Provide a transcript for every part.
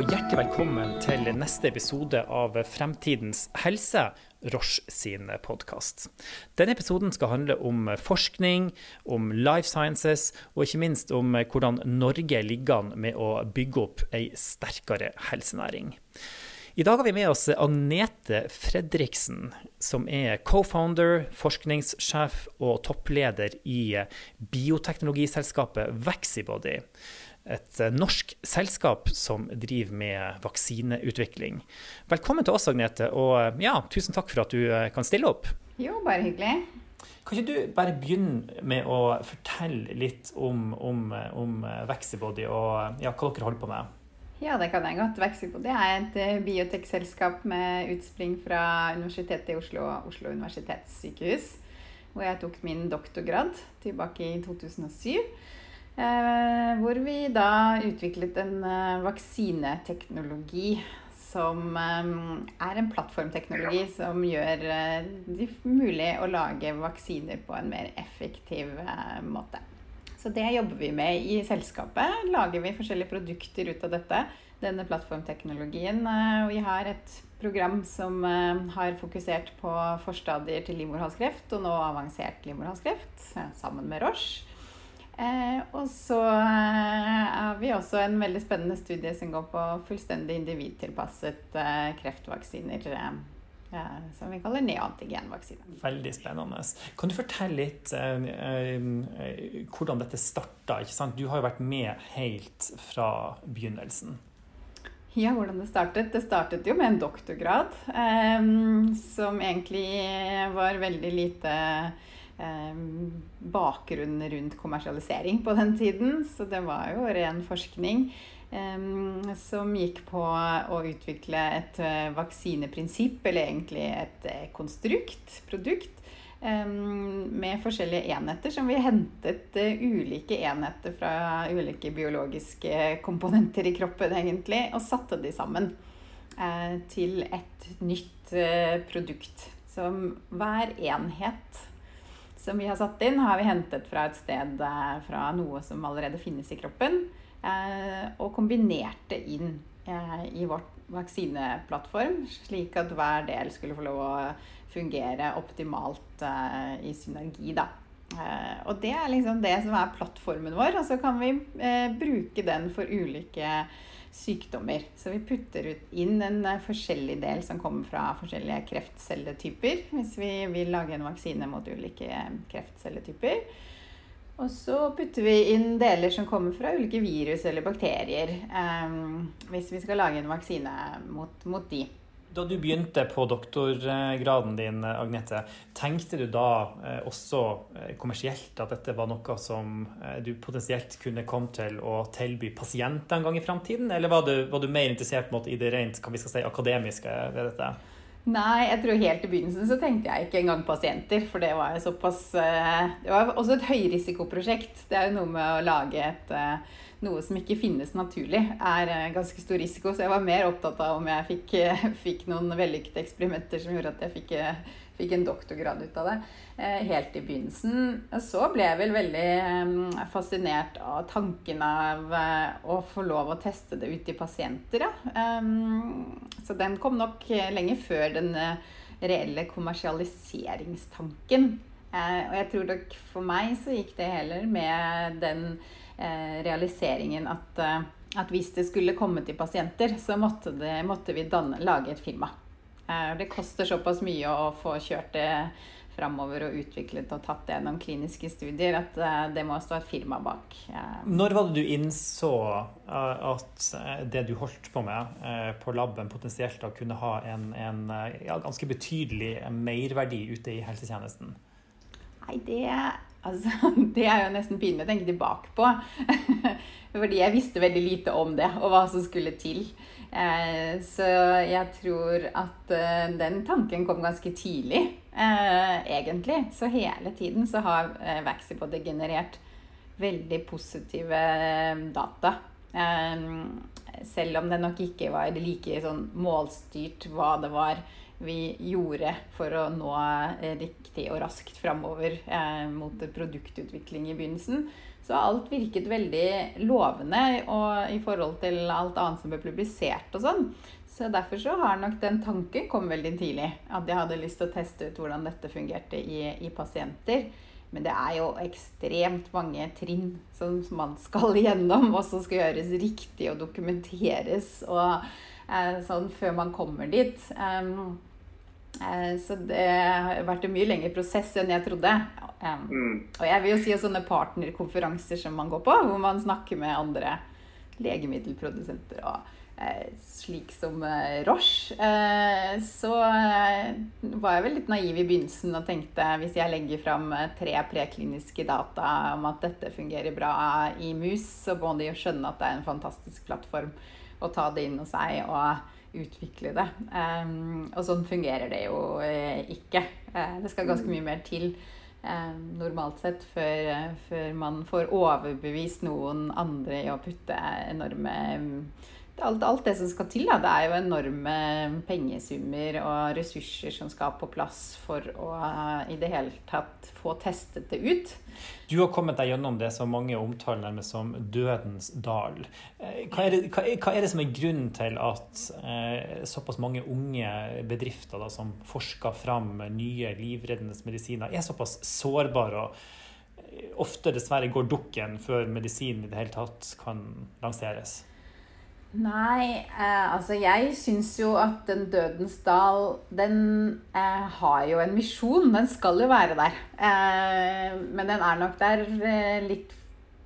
hjertelig velkommen til neste episode av Fremtidens helse, Roche sin podkast. Denne episoden skal handle om forskning, om life sciences, og ikke minst om hvordan Norge ligger an med å bygge opp ei sterkere helsenæring. I dag har vi med oss Agnete Fredriksen, som er co-founder, forskningssjef og toppleder i bioteknologiselskapet Vaxibody et eh, norsk selskap som driver med vaksineutvikling. Velkommen til oss, Agnete, og eh, ja, tusen takk for at du eh, kan stille opp. Jo, bare hyggelig. Kan ikke du bare begynne med å fortelle litt om, om, om Vaxibody og ja, hva dere holder på med? Ja, det kan jeg godt. Vaxibody er et biotekselskap med utspring fra Universitetet i Oslo og Oslo universitetssykehus, hvor jeg tok min doktorgrad tilbake i 2007. Eh, hvor vi da utviklet en eh, vaksineteknologi som eh, er en plattformteknologi som gjør det mulig å lage vaksiner på en mer effektiv måte. Så det jobber vi med i selskapet. Lager vi forskjellige produkter ut av dette. Denne plattformteknologien. Og vi har et program som har fokusert på forstadier til livmorhalskreft, og nå avansert livmorhalskreft, sammen med Roche. Eh, og så eh, har vi også en veldig spennende studie som går på fullstendig individtilpasset eh, kreftvaksiner. Eh, som vi kaller neantigenvaksine. Veldig spennende. Kan du fortelle litt eh, eh, hvordan dette starta? Du har jo vært med helt fra begynnelsen. Ja, hvordan det startet? Det startet jo med en doktorgrad som egentlig var veldig lite Eh, bakgrunnen rundt kommersialisering på den tiden. Så det var jo ren forskning eh, som gikk på å utvikle et eh, vaksineprinsipp, eller egentlig et konstrukt, produkt, med forskjellige enheter som vi hentet ulike enheter fra ulike biologiske komponenter i kroppen, egentlig, og satte de sammen til et nytt produkt. Som hver enhet som vi har satt inn, har vi hentet fra et sted eh, fra noe som allerede finnes i kroppen, eh, og kombinert det inn eh, i vårt vaksineplattform, slik at hver del skulle få lov å fungere optimalt i synergi. da. Og det er liksom det som er plattformen vår, og så kan vi bruke den for ulike sykdommer. Så vi putter inn en eh, forskjellig del som kommer fra forskjellige kreftcelletyper. Hvis vi vil lage en vaksine mot ulike eh, kreftcelletyper. Og så putter vi inn deler som kommer fra ulike virus eller bakterier. Um, hvis vi skal lage en vaksine mot, mot de. Da du begynte på doktorgraden din, Agnete, tenkte du da eh, også eh, kommersielt at dette var noe som eh, du potensielt kunne komme til å tilby pasienter en gang i framtiden, eller var du, var du, mer interessert i det rent si, akademiske ved dette? Nei, jeg tror helt i begynnelsen så tenkte jeg ikke engang pasienter. For det var såpass Det var også et høyrisikoprosjekt. Det er jo noe med å lage et noe som ikke finnes naturlig, er eh, ganske stor risiko. Så jeg var mer opptatt av om jeg fikk, eh, fikk noen vellykkede eksperimenter som gjorde at jeg fikk, eh, fikk, en doktorgrad ut av det. Helt i begynnelsen. Så ble jeg vel veldig fascinert av tanken av å få lov å teste det ut i pasienter, ja. Så den kom nok lenge før den reelle kommersialiseringstanken. Og jeg tror nok for meg så gikk det heller med den realiseringen at, eh, at, hvis det skulle komme til pasienter, så måtte, det, måtte vi danne, lage et firma. Eh, det koster såpass mye å få kjørt det framover og utviklet og tatt det gjennom kliniske studier at det må stå et firma bak. Når var det du innså at det du holdt på med på laben, potensielt da kunne ha en, en ja, ganske betydelig merverdi ute i helsetjenesten? Nei, det Altså, det er jo nesten pinlig å tenke tilbake på. Fordi jeg visste veldig lite om det, og hva som skulle til. Eh, så jeg tror at eh, den tanken kom ganske tidlig, eh, egentlig. Så hele tiden så har Vaxipod generert veldig positive data. Selv om det nok ikke var like sånn målstyrt hva det var vi gjorde for å nå riktig og raskt framover eh, mot produktutvikling i begynnelsen. Så alt virket veldig lovende og i forhold til alt annet som ble publisert og sånn. Så derfor så har nok den tanken kommet veldig tidlig. At jeg hadde lyst til å teste ut hvordan dette fungerte i, i pasienter. Men det er jo ekstremt mange trinn som man skal igjennom, og som skal gjøres riktig og dokumenteres og eh, sånn før man kommer dit. Um, Eh, så det har vært en mye lengre prosess enn jeg trodde. Mm. Og jeg vil jo si at sånne partnerkonferanser som man går på, hvor man snakker med andre legemiddelprodusenter og eh, slik som eh, Roche, så var jeg vel litt naiv i begynnelsen og tenkte hvis jeg legger fram tre prekliniske data om at dette fungerer bra i mus, så må de jo skjønne at det er en fantastisk plattform å ta det inn hos seg. og utvikle det. Um, og sånn fungerer det jo uh, ikke. Uh, det skal ganske mye mer til um, normalt sett før, før, man får overbevist noen andre i å putte enorme alt, alt, det som skal til. Da. Det er jo enorme pengesummer og ressurser som skal på plass for å i det hele tatt få testet det ut. Du har kommet deg gjennom det som mange omtaler nærmest som dødens dal. Eh, hva er, det, hva, hva er, det, som er grunnen til at eh, såpass mange unge bedrifter da, som forsker fram nye livreddende medisiner, er såpass sårbare og eh, ofte dessverre går dukken før medisinen i det hele tatt kan lanseres? Nei, eh, altså jeg syns jo at Den dødens dal, den eh, har jo en misjon. Den skal jo være der. Eh, men den er nok der eh, litt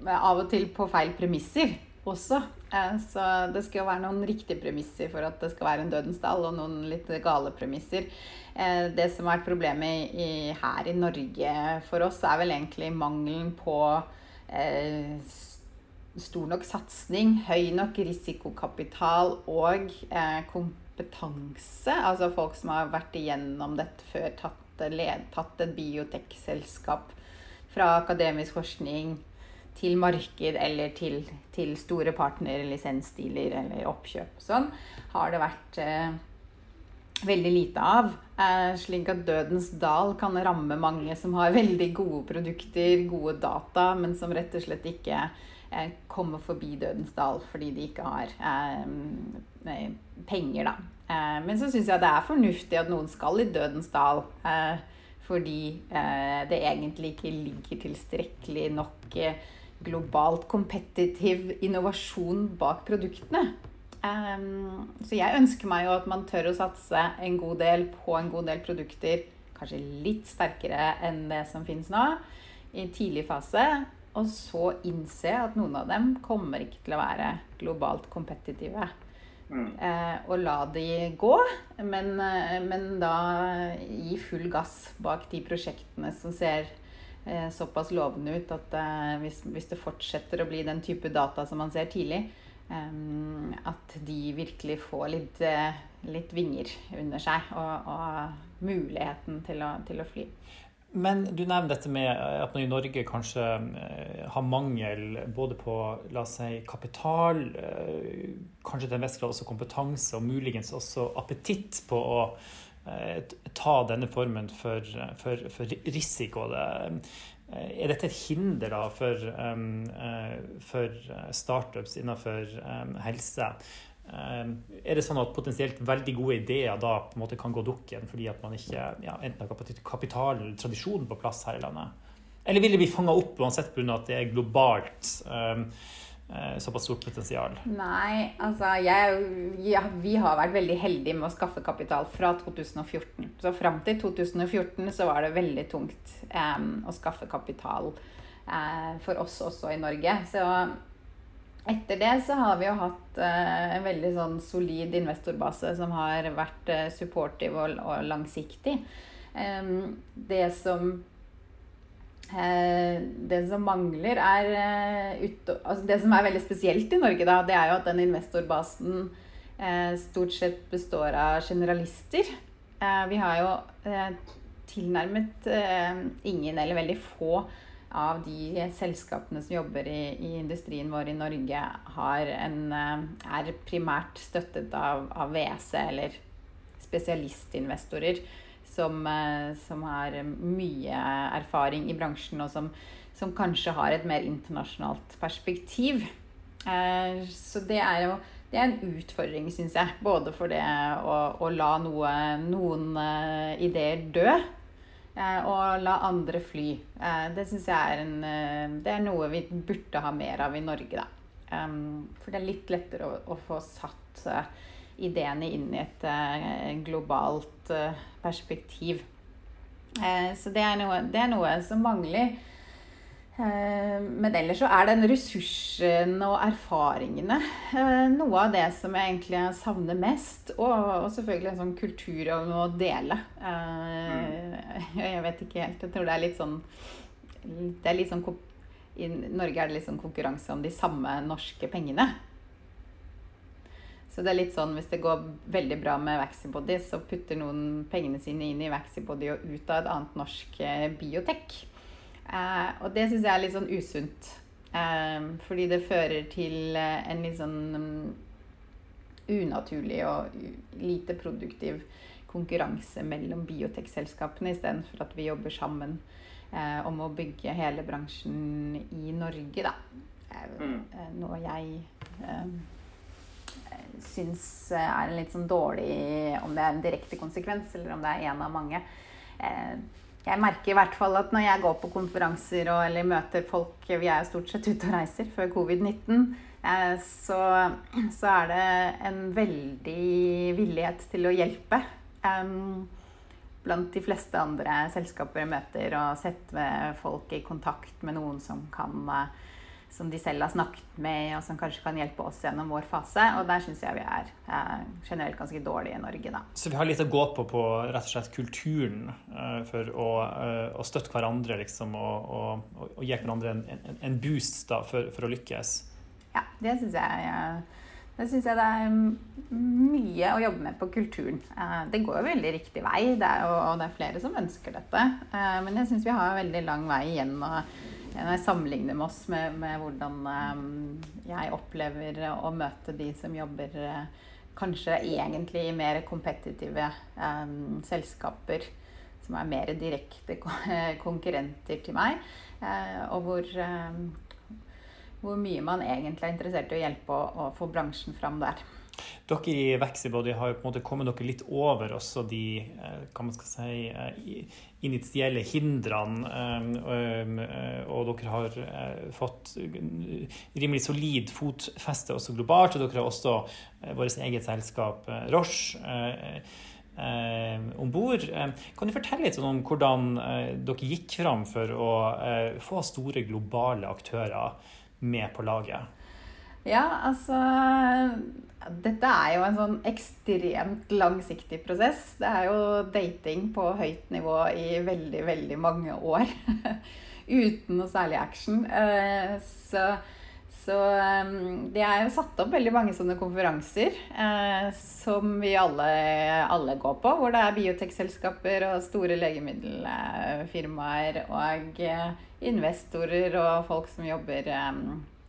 av og til på feil premisser også. Eh, så det skal jo være noen riktige premisser for at det skal være en Dødens dal, og noen litt gale premisser. Eh, det som har vært problemet i, her i Norge for oss, er vel egentlig mangelen på eh, stor nok satsing, høy nok risikokapital og eh, kompetanse. Altså folk som har vært igjennom dette før, tatt, led, tatt et biotekselskap fra akademisk forskning til marked eller til, til store partner, lisensdealer eller oppkjøp og sånn, har det vært eh, veldig lite av. Eh, slik at Dødens dal kan ramme mange som har veldig gode produkter, gode data, men som rett og slett ikke komme forbi Dødens dal fordi de ikke har eh, penger, da. Eh, men så syns jeg det er fornuftig at noen skal i Dødens dal. Eh, fordi eh, det egentlig ikke ligger tilstrekkelig nok eh, globalt kompetitiv innovasjon bak produktene. så jeg ønsker meg jo at man tør å satse en god del på en god del produkter. Kanskje litt sterkere enn det som finnes nå, i tidlig fase. Og så innse at noen av dem kommer ikke til å være globalt kompetitive. Mm. Eh, og la de gå, men, eh, men, da gi full gass bak de prosjektene som ser eh, såpass lovende ut at eh, hvis, hvis, det fortsetter å bli den type data som man ser tidlig, at de virkelig får litt, litt vinger under seg og, og muligheten til å, til å fly. Men du nevner dette med at man i Norge kanskje eh, har mangel både på la oss si, kapital, eh, kanskje til en viss grad også kompetanse, og muligens også appetitt på å eh, ta denne formen for, for, for risiko. Er dette et hinder da, for, for startups innenfor helse? Ehm, er det sånn at potensielt veldig gode ideer da på en måte kan gå dukken fordi at man ikke ja, enten har kapital eller tradisjon på plass her i landet? Eller vil det bli fanga opp uansett pga. at det er globalt um, såpass stort potensial? Nei, altså jeg, ja, vi har vært veldig heldige med å skaffe kapital fra 2014. Så fram til 2014 så var det veldig tungt um, å skaffe kapital uh, for oss også i Norge. Så etter det så har vi jo hatt eh, en veldig sånn solid investorbase som har vært eh, supportive og, og langsiktig. Um, det som eh, Det som mangler, er eh, ut, altså Det som er veldig spesielt i Norge, da, det er jo at den investorbasen eh, stort sett består av generalister. Eh, vi har jo tilnærmet ingen eller veldig få av de selskapene som jobber i, i industrien vår i Norge, en, eh, er primært støttet av, av WC eller spesialistinvestorer som, eh, som har mye erfaring i bransjen, og som, som kanskje har et mer internasjonalt perspektiv. Eh, så det er jo det er en utfordring, syns jeg. Både for det å, å la noe, noen ideer dø, og la andre fly. Uh, det syns jeg er, en, det er noe vi burde ha mer av i Norge, da. For det er litt lettere å, å få satt ideene inn i et globalt perspektiv. så det er, noe, det er noe som mangler. Eh, men ellers så er den ressursen og erfaringene eh, noe av det som jeg egentlig savner mest. Og, selvfølgelig en sånn kultur om å dele. Eh, jeg vet ikke helt. Jeg tror det er litt sånn det er litt sånn, I Norge er det litt sånn konkurranse om de samme norske pengene. Så det er litt sånn hvis det går veldig bra med Vaxibody, så putter noen pengene sine inn i Vaxibody og ut av et annet norsk biotek. Eh, og det syns jeg er litt sånn usunt. Eh, fordi det fører til eh, en litt sånn um, unaturlig og lite produktiv konkurranse mellom biotekselskapene istedenfor at vi jobber sammen eh, om å bygge hele bransjen i Norge, da. Eh, mm. Eh, noe jeg syns er en litt sånn dårlig Om det er en direkte konsekvens, eller om det er en av mange. Eh, jeg merker i hvert fall at når jeg går på konferanser og, eller møter folk Vi er jo stort sett ute og reiser før covid-19. Eh, så, så, er det en veldig villighet til å hjelpe. Um, blant de fleste andre selskaper jeg møter, og sette folk i kontakt med noen som kan uh, som de selv har snakket med, og som kanskje kan hjelpe oss gjennom vår fase. Og der syns jeg vi er eh, generelt ganske dårlige i Norge, da. Så vi har litt å gå på på rett og slett kulturen eh, for å, eh, å, støtte hverandre, liksom, og, og, og, gi hverandre en, en, en boost da, for, for, å lykkes? Ja, det syns jeg. Det syns jeg det er mye å jobbe med på kulturen. Eh, det går jo veldig riktig vei, det er, og det er flere som ønsker dette. Eh, men jeg syns vi har veldig lang vei igjen. og når jeg sammenligner med oss med, med hvordan um, jeg opplever å møte de som jobber uh, kanskje egentlig i mer kompetitive um, selskaper, som er mer direkte konkurrenter til meg, og hvor, hvor mye man egentlig er interessert i å hjelpe å, å få bransjen fram der. Dere i Vexibody har jo på en måte kommet dere litt over også de eh, hva man skal si, eh, initielle hindrene. Eh, og dere har fått rimelig solid fotfeste også globalt. Og dere har også vårt eget selskap Roche eh, om bord. Kan du fortelle litt om hvordan dere gikk fram for å få store globale aktører med på laget? Ja, altså Dette er jo en sånn ekstremt langsiktig prosess. Det er jo dating på høyt nivå i veldig, veldig mange år. Uten noe særlig action. Eh, så, så det er jo satt opp veldig mange sånne konferanser eh, som vi alle, alle går på. Hvor det er biotekselskaper og store legemiddelfirmaer og eh, investorer og folk som jobber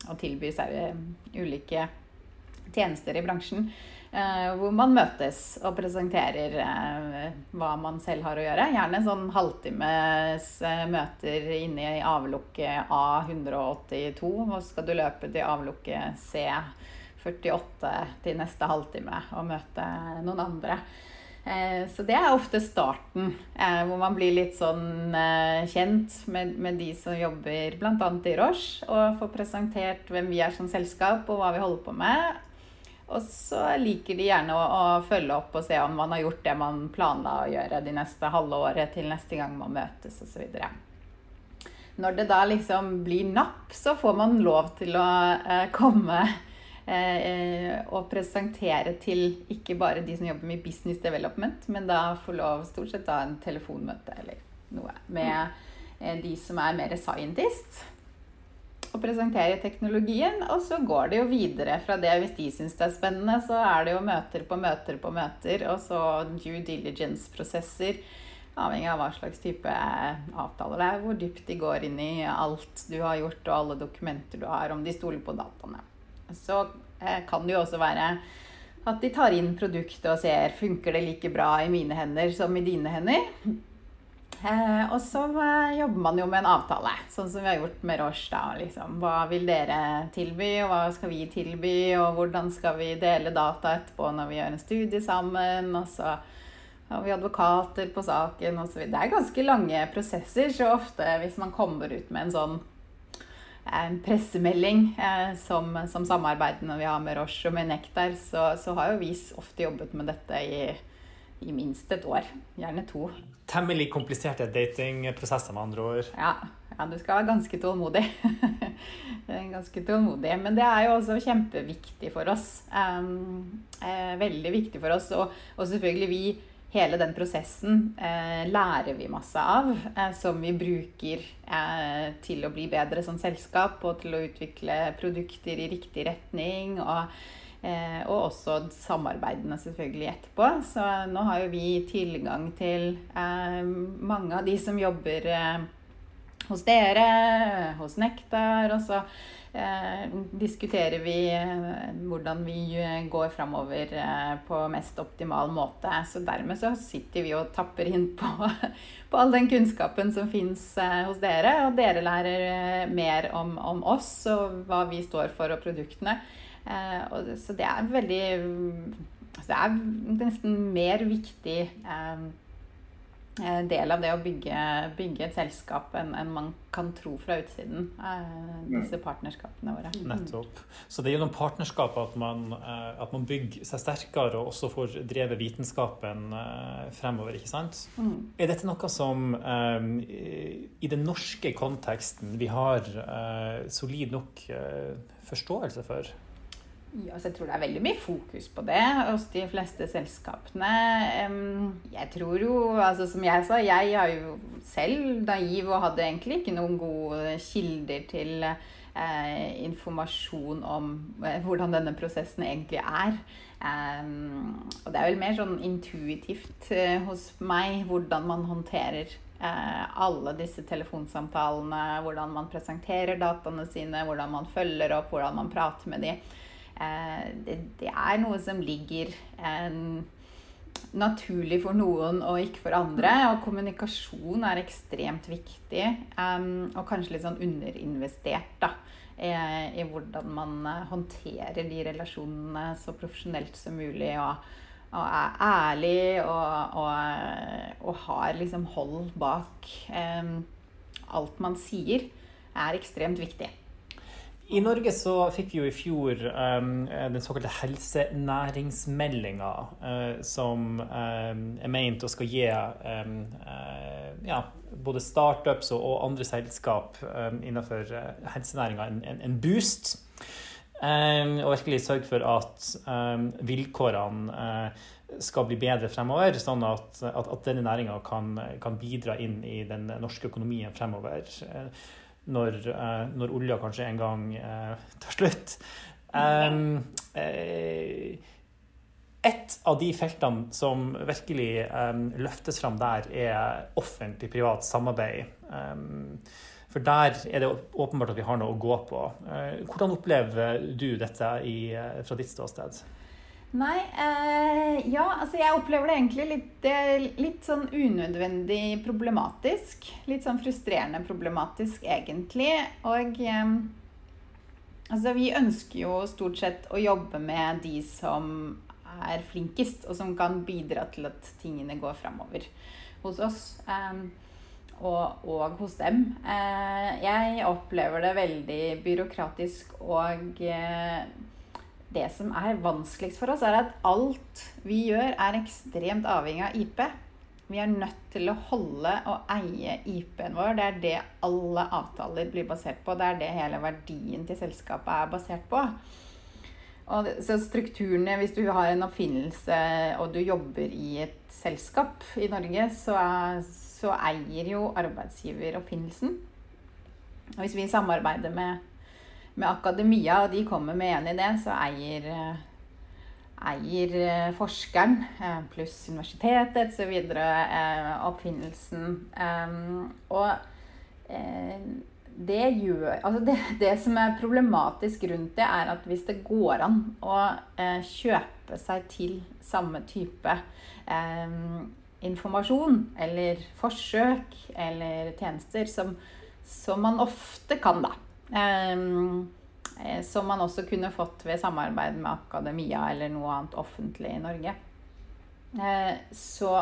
og seg ulike tjenester i bransjen. Uh, hvor man møtes og presenterer uh, hva man selv har å gjøre. Gjerne sånn halvtimes møter inne i avlukket A182. Og så skal du løpe til avlukket C48 til neste halvtime og møte noen andre. Eh, så det er ofte starten, eh, hvor man blir litt sånn eh, kjent med, med de som jobber bl.a. i Roche, og får presentert hvem vi er som selskap og hva vi holder på med. Og så liker de gjerne å, å følge opp og se om man har gjort det man planla å gjøre de neste halve året til neste gang man møtes osv. Når det da liksom blir napp, så får man lov til å komme Eh, og presentere til ikke bare de som jobber med business development, men da få lov stort sett da en telefonmøte eller noe med eh, de som er mer scientist. Og presentere teknologien, og så går det jo videre fra det. Hvis de syns det er spennende, så er det jo møter på møter på møter, og så due diligence-prosesser. Avhengig av hva slags type avtaler det er, hvor dypt de går inn i alt du har gjort, og alle dokumenter du har, om de stoler på dataene så eh, kan det jo også være at de tar inn produktet og ser funker det like bra i mine hender som i dine hender. Eh, og så eh, jobber man jo med en avtale, sånn som vi har gjort med Roche. da, liksom. Hva vil dere tilby, og hva skal vi tilby, og hvordan skal vi dele data etterpå når vi gjør en studie sammen? Og så har vi advokater på saken osv. Det er ganske lange prosesser, så ofte hvis man kommer ut med en sånn en pressemelding eh, som, som samarbeidene vi har med Roche og med Nektar, så, så har jo vi ofte jobbet med dette i, i minst et år. Gjerne to. Temmelig kompliserte datingprosesser, med andre ord. Ja, ja du skal være ganske tålmodig. ganske tålmodig. Men det er jo også kjempeviktig for oss. Um, eh, veldig viktig for oss. Og, og selvfølgelig vi hele den prosessen eh, lærer vi masse av, eh, som vi bruker eh, til å bli bedre som selskap og til å utvikle produkter i riktig retning. Og, eh, og også samarbeidene selvfølgelig etterpå. Så nå har jo vi tilgang til eh, mange av de som jobber eh, hos dere, hos Nektar. og så diskuterer vi eh, hvordan vi eh, går framover på mest optimal måte. Så dermed så sitter vi og tapper inn på, på all den kunnskapen som fins hos dere. Og dere lærer mer om, om, oss og hva vi står for og produktene. så det er veldig Det er nesten mer viktig Eh, del av det å bygge, bygge et selskap enn en man kan tro fra utsiden. Eh, disse partnerskapene våre. Mm. Nettopp. Så det er gjennom partnerskap at man, eh, at man bygger seg sterkere og også får drevet vitenskapen fremover, ikke sant? Mm. Er dette noe som i den norske konteksten vi har solid nok forståelse for? Ja, jeg tror det er veldig mye fokus på det hos de fleste selskapene. Jeg tror jo, altså som jeg sa, jeg er jo selv naiv og hadde egentlig ikke noen gode kilder til eh, informasjon om eh, hvordan denne prosessen egentlig er. Eh, og det er vel mer sånn intuitivt eh, hos meg hvordan man håndterer eh, alle disse telefonsamtalene, hvordan man presenterer dataene sine, hvordan man følger opp, hvordan man prater med dem. Eh, det, det, er noe som ligger eh, naturlig for noen og ikke for andre. Og kommunikasjon er ekstremt viktig, um, og kanskje litt sånn underinvestert da, i, i, hvordan man håndterer de relasjonene så profesjonelt som mulig. Og, og er ærlig og, og, og, har liksom hold bak alt man sier, er ekstremt viktig. I Norge så fikk vi jo i fjor um, den såkalte helsenæringsmeldinga, uh, som um, er meint å skal gi um, uh, ja, både startups og, og andre selskap innenfor uh, helsenæringa en, en, en, boost. og virkelig sørge for at vilkårene skal bli bedre fremover, sånn at, at, at denne næringa kan, kan, bidra inn i den norske økonomien fremover når, eh, når olja kanskje en gang eh, tar slutt. Um, et av de feltene som virkelig um, løftes fram der, er offentlig-privat samarbeid. Um, for der er det åpenbart at vi har noe å gå på. Uh, hvordan opplever du dette i, fra ditt ståsted? Nei, eh, ja, altså jeg opplever det egentlig litt, litt, sånn unødvendig problematisk. Litt sånn frustrerende problematisk, egentlig. Og eh, altså vi ønsker jo stort sett å jobbe med de som er flinkest, og som kan bidra til at tingene går framover hos oss. Eh, og, og, hos dem. Eh, jeg opplever det veldig byråkratisk og eh, det som er vanskeligst for oss, er at alt vi gjør, er ekstremt avhengig av IP. Vi er nødt til å holde og eie IP-en vår. Det er det alle avtaler blir basert på. Det er det hele verdien til selskapet er basert på. Og så strukturene, Hvis du har en oppfinnelse og du jobber i et selskap i Norge, så, så eier jo arbeidsgiver oppfinnelsen. Og hvis vi samarbeider med med akademia, og de kommer med en idé, så eier, eh, eier eh, forskeren eh, pluss universitetet osv. oppfinnelsen. Og det gjør Altså det, det, som er problematisk rundt det, er at hvis det går an å kjøpe seg til samme type informasjon eller forsøk eller tjenester som, som man ofte kan, da. Um, som man også kunne fått ved samarbeid med akademia eller noe annet offentlig i Norge. Uh, så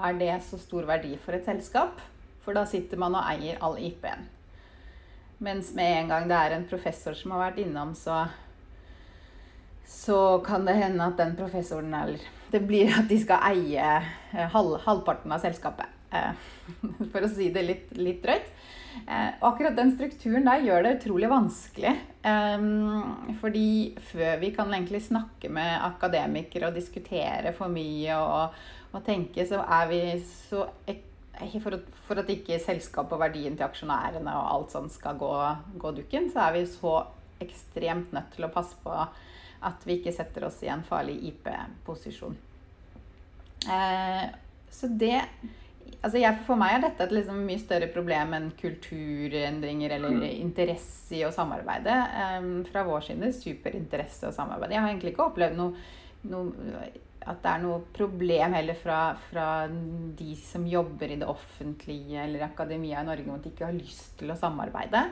er det så stor verdi for et selskap, for da sitter man og eier all IP-en. Mens med en gang det er en professor som har vært innom, så, så kan det hende at den professoren eller det blir at de skal eie eh, halv, halvparten av selskapet. Eh, for å si det litt, litt drøyt. Eh, og akkurat den strukturen der gjør det utrolig vanskelig. Fordi før vi kan egentlig snakke med akademikere og diskutere for mye og, og tenke, så er vi så for at, for at, ikke selskapet og verdien til aksjonærene og alt sånt skal gå, gå dukken, så er vi så ekstremt nødt til å passe på at vi ikke setter oss i en farlig IP-posisjon. Eh, så det altså jeg, For meg er dette et liksom mye større problem enn kulturendringer eller mm. interesse i å samarbeide. Um, fra vår side superinteresse å samarbeide. Jeg har egentlig ikke opplevd noe, noe at det er noe problem heller fra, fra, de som jobber i det offentlige eller akademia i Norge, om at de ikke har lyst til å samarbeide.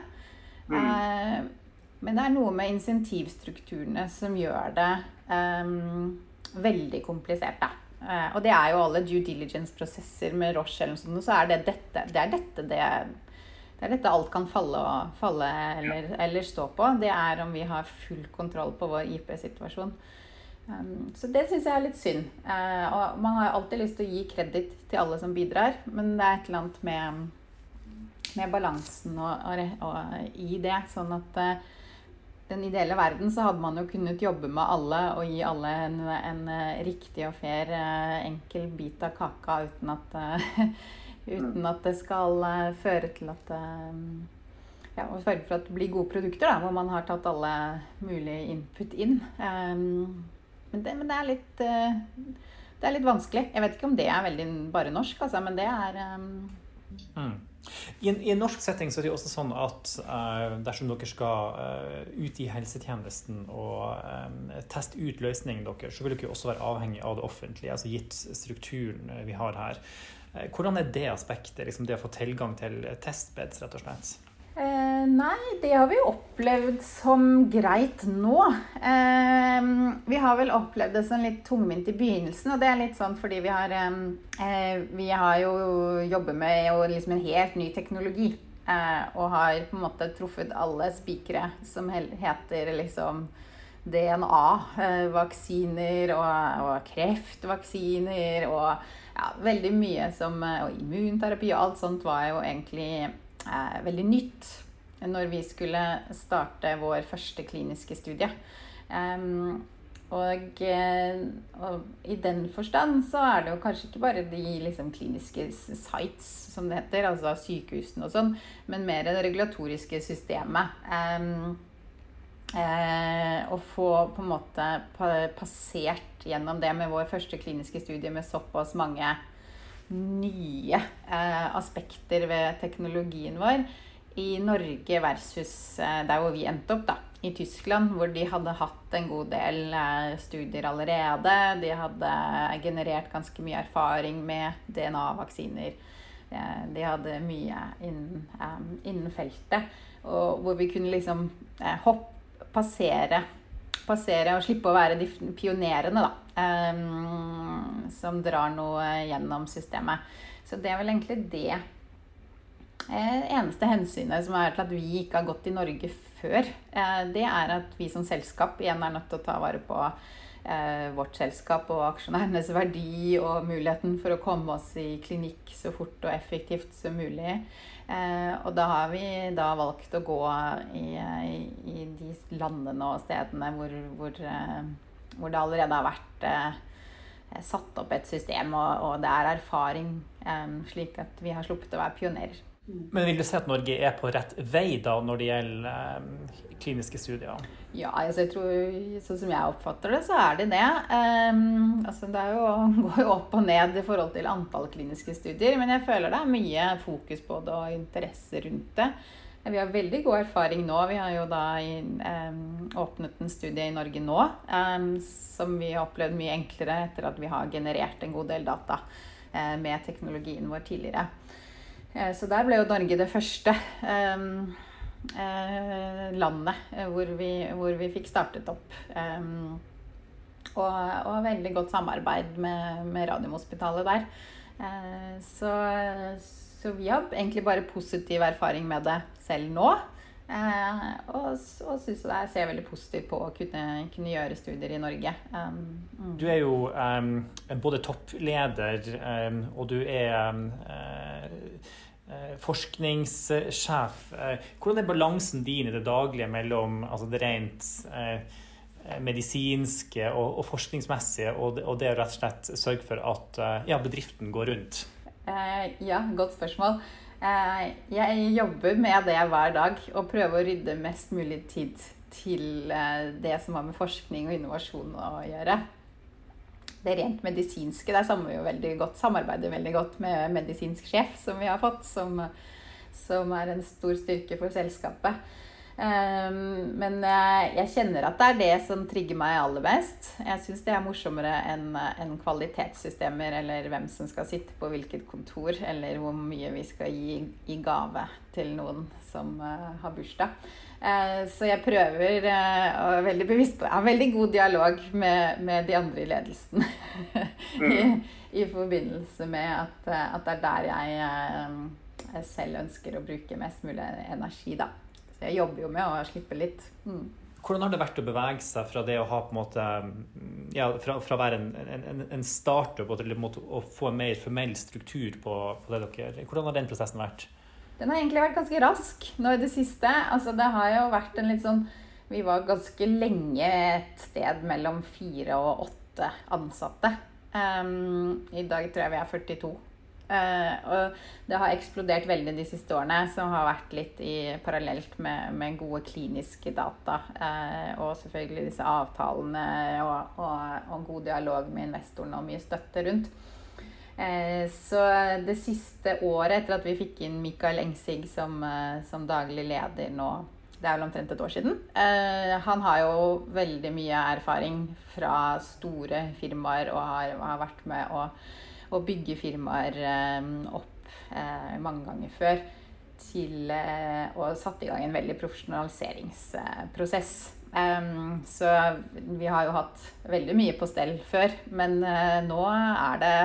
Mm. Uh, men det er noe med insentivstrukturene som gjør det um, veldig komplisert. Da. Uh, og det er jo alle due diligence-prosesser med Roche eller noe sånt, så er det dette det er dette, det, det er dette alt kan falle, falle eller, eller, stå på. Det er om vi har full kontroll på vår IP-situasjon. Um, så det syns jeg er litt synd. Uh, og man har alltid lyst til å gi kreditt til alle som bidrar, men det er et eller annet med, med balansen og, og, og, i det. Sånn at uh, den ideelle verden så hadde man jo kunnet jobbe med alle og gi alle en, en eh, riktig og fair, eh, enkel bit av kaka uten at, eh, uten at det skal føre til at ja, og sørge for at det blir gode produkter, da, hvor man har tatt alle mulige input inn. Um, men, det, men det, er litt, det er litt vanskelig. Jeg vet ikke om det er veldig bare norsk, altså, men det er um... mm. I en, I en, norsk setting så er det jo også sånn at eh, dersom dere skal eh, ut i helsetjenesten og eh, teste ut løsningen deres, så vil dere også være avhengig av det offentlige, altså gitt strukturen vi har her. Uh, hvordan er det aspektet, liksom det å få tilgang til testbeds, rett og slett? Eh, nei, det har vi opplevd som greit nå. Eh, vi har vel opplevd det som litt tungvint i begynnelsen. Og det er litt sånn fordi vi har, eh, vi har jo jobbet med liksom en helt ny teknologi. Eh, og har på en måte truffet alle spikere som heter liksom DNA-vaksiner og, og, kreftvaksiner og ja, veldig mye som Og immunterapi og alt sånt var jo egentlig eh, veldig nytt når vi skulle starte vår første kliniske studie. Um, og, eh, og, i den forstand så er det jo kanskje ikke bare de liksom, kliniske sites, som det heter, altså sykehusene og sånn, men mer det regulatoriske systemet. Um, eh, å få på en måte passert gjennom det med vår første kliniske studie med såpass mange nye eh, aspekter ved teknologien vår i Norge versus eh, der hvor vi endte opp, da, i Tyskland, hvor de hadde hatt en god del eh, studier allerede. De hadde generert ganske mye erfaring med DNA-vaksiner. Eh, de hadde mye innen, innen, feltet. Og hvor vi kunne liksom hopp, passere, passere og slippe å være de pionerene, da. Um, som drar noe gjennom systemet. Så det er vel egentlig det eh, eneste hensynet som er til at vi ikke har gått i Norge før. Eh, det er at vi som selskap igjen er nødt til å ta vare på eh, vårt selskap og aksjonærenes verdi og muligheten for å komme oss i klinikk så fort og effektivt som mulig. Eh, og da har vi da valgt å gå i, i, i de landene og stedene hvor, hvor eh, hvor det allerede har vært eh, satt opp et system, og, og det er erfaring, eh, slik at vi har sluppet å være pionerer. Men vil du si at Norge er på rett vei da når det gjelder eh, kliniske studier? Ja, altså jeg tror, sånn som jeg oppfatter det, så er det det. Um, altså det jo, går jo opp og ned i forhold til antall kliniske studier, men jeg føler det er mye fokus på det og interesse rundt det. Vi har veldig god erfaring nå. Vi har jo da åpnet en studie i Norge nå som vi har opplevd mye enklere etter at vi har generert en god del data uh, med teknologien vår tidligere. Uh, så der ble jo Norge det første uh, landet hvor vi, hvor vi, fikk startet opp. og, og veldig godt samarbeid med, med Radiumhospitalet der. så så vi har egentlig bare positiv erfaring med det selv nå. Eh, og og syns jeg ser veldig positivt på å kunne, kunne gjøre studier i Norge. Um, mm. Du er jo um, både toppleder, um, og du er uh, forskningssjef. Hvordan er balansen din i det daglige mellom altså det rent uh, medisinske og, og forskningsmessige, og det, og det, å rett og slett sørge for at ja, bedriften går rundt? Eh, ja, godt spørsmål. Eh, jeg jobber med det hver dag og prøver å rydde mest mulig tid til eh, det som har med forskning og innovasjon å gjøre. Det rent medisinske, der samarbeider vi veldig godt, med medisinsk sjef, som vi har fått, som, som er en stor styrke for selskapet. Ehm, men eh, jeg kjenner at det er det som trigger meg aller best. Jeg syns det er morsommere enn en kvalitetssystemer eller hvem som skal sitte på hvilket kontor, eller hvor mye vi skal gi i gave til noen som uh, har bursdag. Så jeg prøver og er veldig bevisst på Jeg har veldig god dialog med, med de andre i ledelsen I, mm. i, forbindelse med at, at, det er der jeg selv ønsker å bruke mest mulig energi, da. Så jeg jobber jo med å slippe litt. Mm. Hvordan har det vært å bevege seg fra det å ha på en måte ja, fra, fra å være en, en, en startup til å få en mer formell struktur på, på, det dere? Hvordan har den prosessen vært? Den har egentlig vært ganske rask nå i det siste. Altså, det har jo vært en litt sånn Vi var ganske lenge et sted mellom fire og åtte ansatte. Um, I dag tror jeg vi er 42. Uh, og det har eksplodert veldig de siste årene, som har vært litt i, parallelt med, med, gode kliniske data. Uh, og selvfølgelig disse avtalene og, og, og, god dialog med investorene og mye støtte rundt. Uh, så det siste året, etter at vi fikk inn Mikael Engsig som, som daglig leder nå det er vel omtrent et år siden. han har jo veldig mye erfaring fra store firmaer og har, har vært med å å bygge firmaer eh, opp eh, mange ganger før. Til eh, å satt i gang en veldig profesjonaliseringsprosess. så vi har jo hatt veldig mye på stell før, men nå er det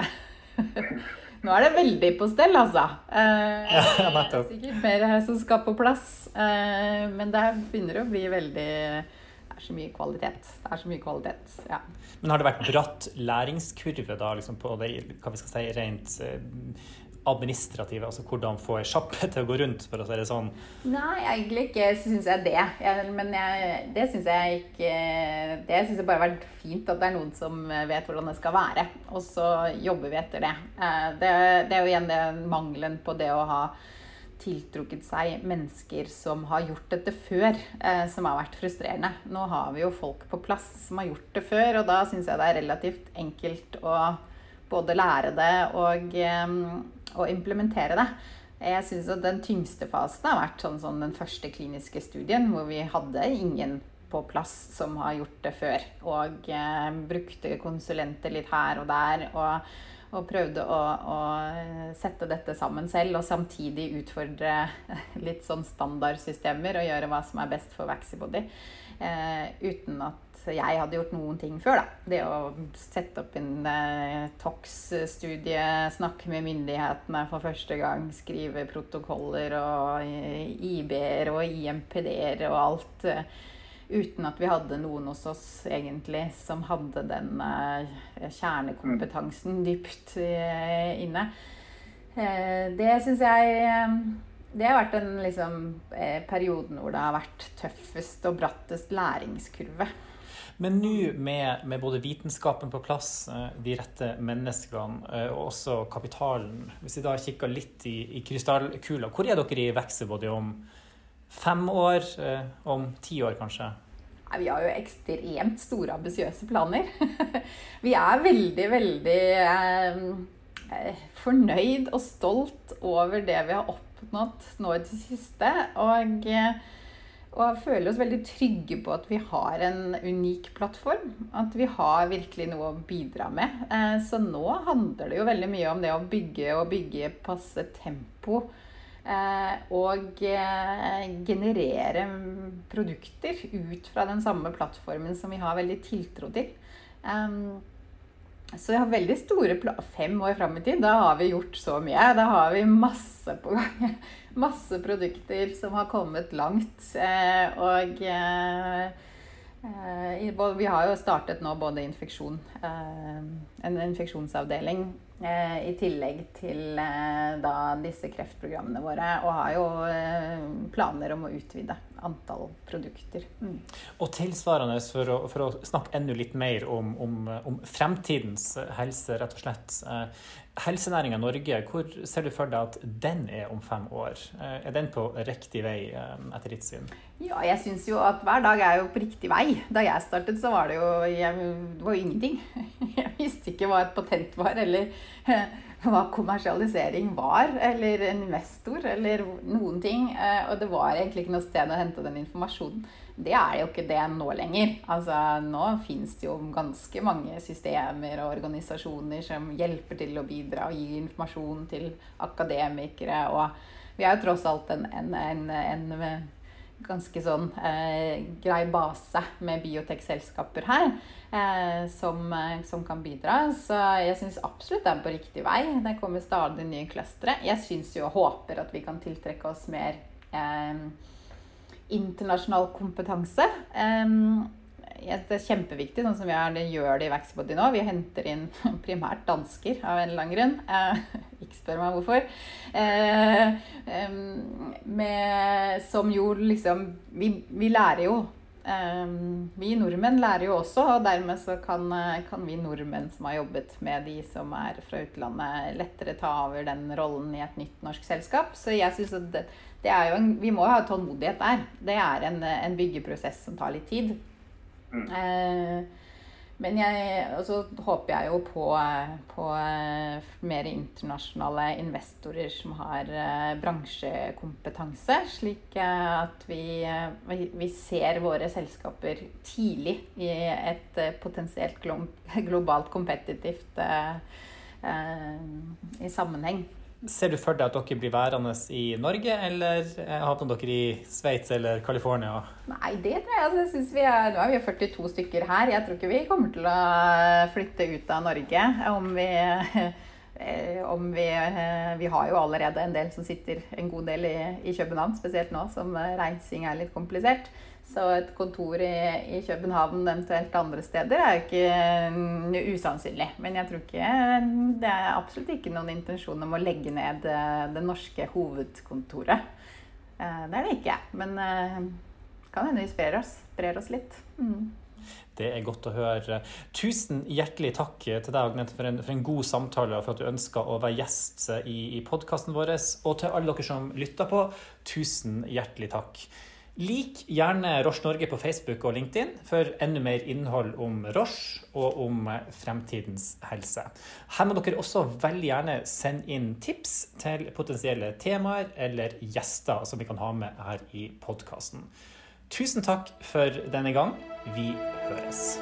Nå er det veldig på stell, altså. Det er sikkert mer som skal på plass. Men det begynner å bli veldig Det er så mye kvalitet. Det er så mye kvalitet, ja. Men har det vært bratt læringskurve da, liksom på det hva vi skal si, rent eh, administrative? Altså hvordan få ei sjappe til å gå rundt, for å si det sånn? Nei, egentlig ikke syns jeg det. Jeg, men jeg, det syns jeg ikke Det syns jeg bare har vært fint at det er noen som vet hvordan det skal være. Og så jobber vi etter det. Eh, det, det er jo igjen det mangelen på det å ha tiltrukket seg mennesker som har gjort dette før, eh, som har vært frustrerende. Nå har vi jo folk på plass som har gjort det før, og da syns jeg det er relativt enkelt å både lære det og, eh, og implementere det. Jeg syns at den tyngste fasen har vært sånn som den første kliniske studien, hvor vi hadde ingen på plass som har gjort det før. Og eh, brukte konsulenter litt her og der. og og prøvde å, å, sette dette sammen selv, og samtidig utfordre litt sånn standardsystemer og gjøre hva som er best for Vaxibody. Eh, uten at jeg hadde gjort noen ting før, da. Det å sette opp en eh, TOX-studie, snakke med myndighetene for første gang, skrive protokoller og eh, IB-er og IMPD-er og alt. Eh, uten at vi hadde noen hos oss egentlig som hadde den uh, kjernekompetansen dypt uh, inne. Uh, det syns jeg Det har vært den liksom, perioden hvor det har vært tøffest og brattest læringskurve. Men nå med, med, både vitenskapen på plass, de rette menneskene og også kapitalen Hvis vi da kikker litt i, i krystallkula, hvor er dere i Vexibody om fem år? Om ti år, kanskje? Vi har jo ekstremt store, ambisiøse planer. vi er veldig, veldig eh, fornøyd og stolt over det vi har oppnådd nå i det siste. Og, og føler oss veldig trygge på at vi har en unik plattform. At vi har virkelig noe å bidra med. Så nå handler det jo veldig mye om det å bygge og bygge passe tempo. Og generere produkter ut fra den samme plattformen som vi har veldig tiltro til. Så jeg har veldig store planer. Fem år fram i tid, da har vi gjort så mye. Da har vi masse på gang. Masse produkter som har kommet langt. Eh, og eh, eh, vi har jo startet nå både infeksjon En infeksjonsavdeling i tillegg til da disse kreftprogrammene våre. Og har jo planer om å utvide antall produkter. Mm. Og tilsvarende, for å, for å, snakke enda litt mer om, om, om, fremtidens helse, rett og slett. Eh, Helsenæringa Norge, hvor ser du for deg at den er om fem år? Eh, er den på riktig vei eh, etter ditt syn? Ja, jeg syns jo at hver dag er jo på riktig vei. Da jeg startet, så var det jo, jeg, det var jo ingenting. Visste ikke hva et patent var, eller hva kommersialisering var, eller en investor, eller noen ting. Eh, og det var egentlig ikke noe sted å hente den informasjonen. Det er jo ikke det nå lenger. Altså, nå fins det jo ganske mange systemer og organisasjoner som hjelper til å bidra og gi informasjon til akademikere. Og vi er jo tross alt en, en, en, en ganske sånn eh, grei base med biotekselskaper her eh, som, eh, som, kan bidra. Så jeg syns absolutt det er på riktig vei. Det kommer stadig nye clustere. Jeg syns jo og håper at vi kan tiltrekke oss mer eh, internasjonal kompetanse. Um, det er kjempeviktig, sånn som vi er, det gjør det i Vaxbody nå. Vi henter inn primært dansker av en eller annen grunn. Eh, ikke spør meg hvorfor. Eh, med, som jo liksom Vi, vi lærer jo. Eh, vi nordmenn lærer jo også, og dermed så kan, kan, vi nordmenn som har jobbet med de som er fra utlandet, lettere ta over den rollen i et nytt norsk selskap. Så jeg synes at det, det en, vi må ha tålmodighet der. Det er en, en byggeprosess som tar litt tid. Mm. Eh, men jeg, så håper jeg jo på, på eh, mer internasjonale investorer som har eh, bransjekompetanse, slik at vi, vi, ser våre selskaper tidlig i et potensielt globalt kompetitivt i sammenheng. Ser du for deg at dere blir værende i Norge, eller havner dere i Sveits eller California? Nei, det tror jeg. Altså, jeg vi er, nå er vi 42 stykker her. Jeg tror ikke vi kommer til å flytte ut av Norge. Om vi, eh, om vi, eh, vi har jo allerede en del som sitter en god del i, i København, spesielt nå som reising er litt komplisert. Så et kontor i, i, København, eventuelt andre steder, er jo ikke usannsynlig. Men jeg tror ikke det er absolutt ikke noen intensjon om å legge ned eh, det norske hovedkontoret. Eh, det er det ikke. Men eh, kan hende vi sprer oss, sprer oss litt. Mm. Det er godt å høre. Tusen hjertelig takk til deg, Agnete, for en, for en god samtale og for at du ønska å være gjest i, i podkasten vår. Og til alle dere som lytter på, tusen hjertelig takk. Lik gjerne Roche Norge på Facebook og LinkedIn for enda mer innhold om Roche og om fremtidens helse. Her må dere også veldig gjerne sende inn tips til potensielle temaer eller gjester som vi kan ha med her i podkasten. Tusen takk for denne gang. Vi høres.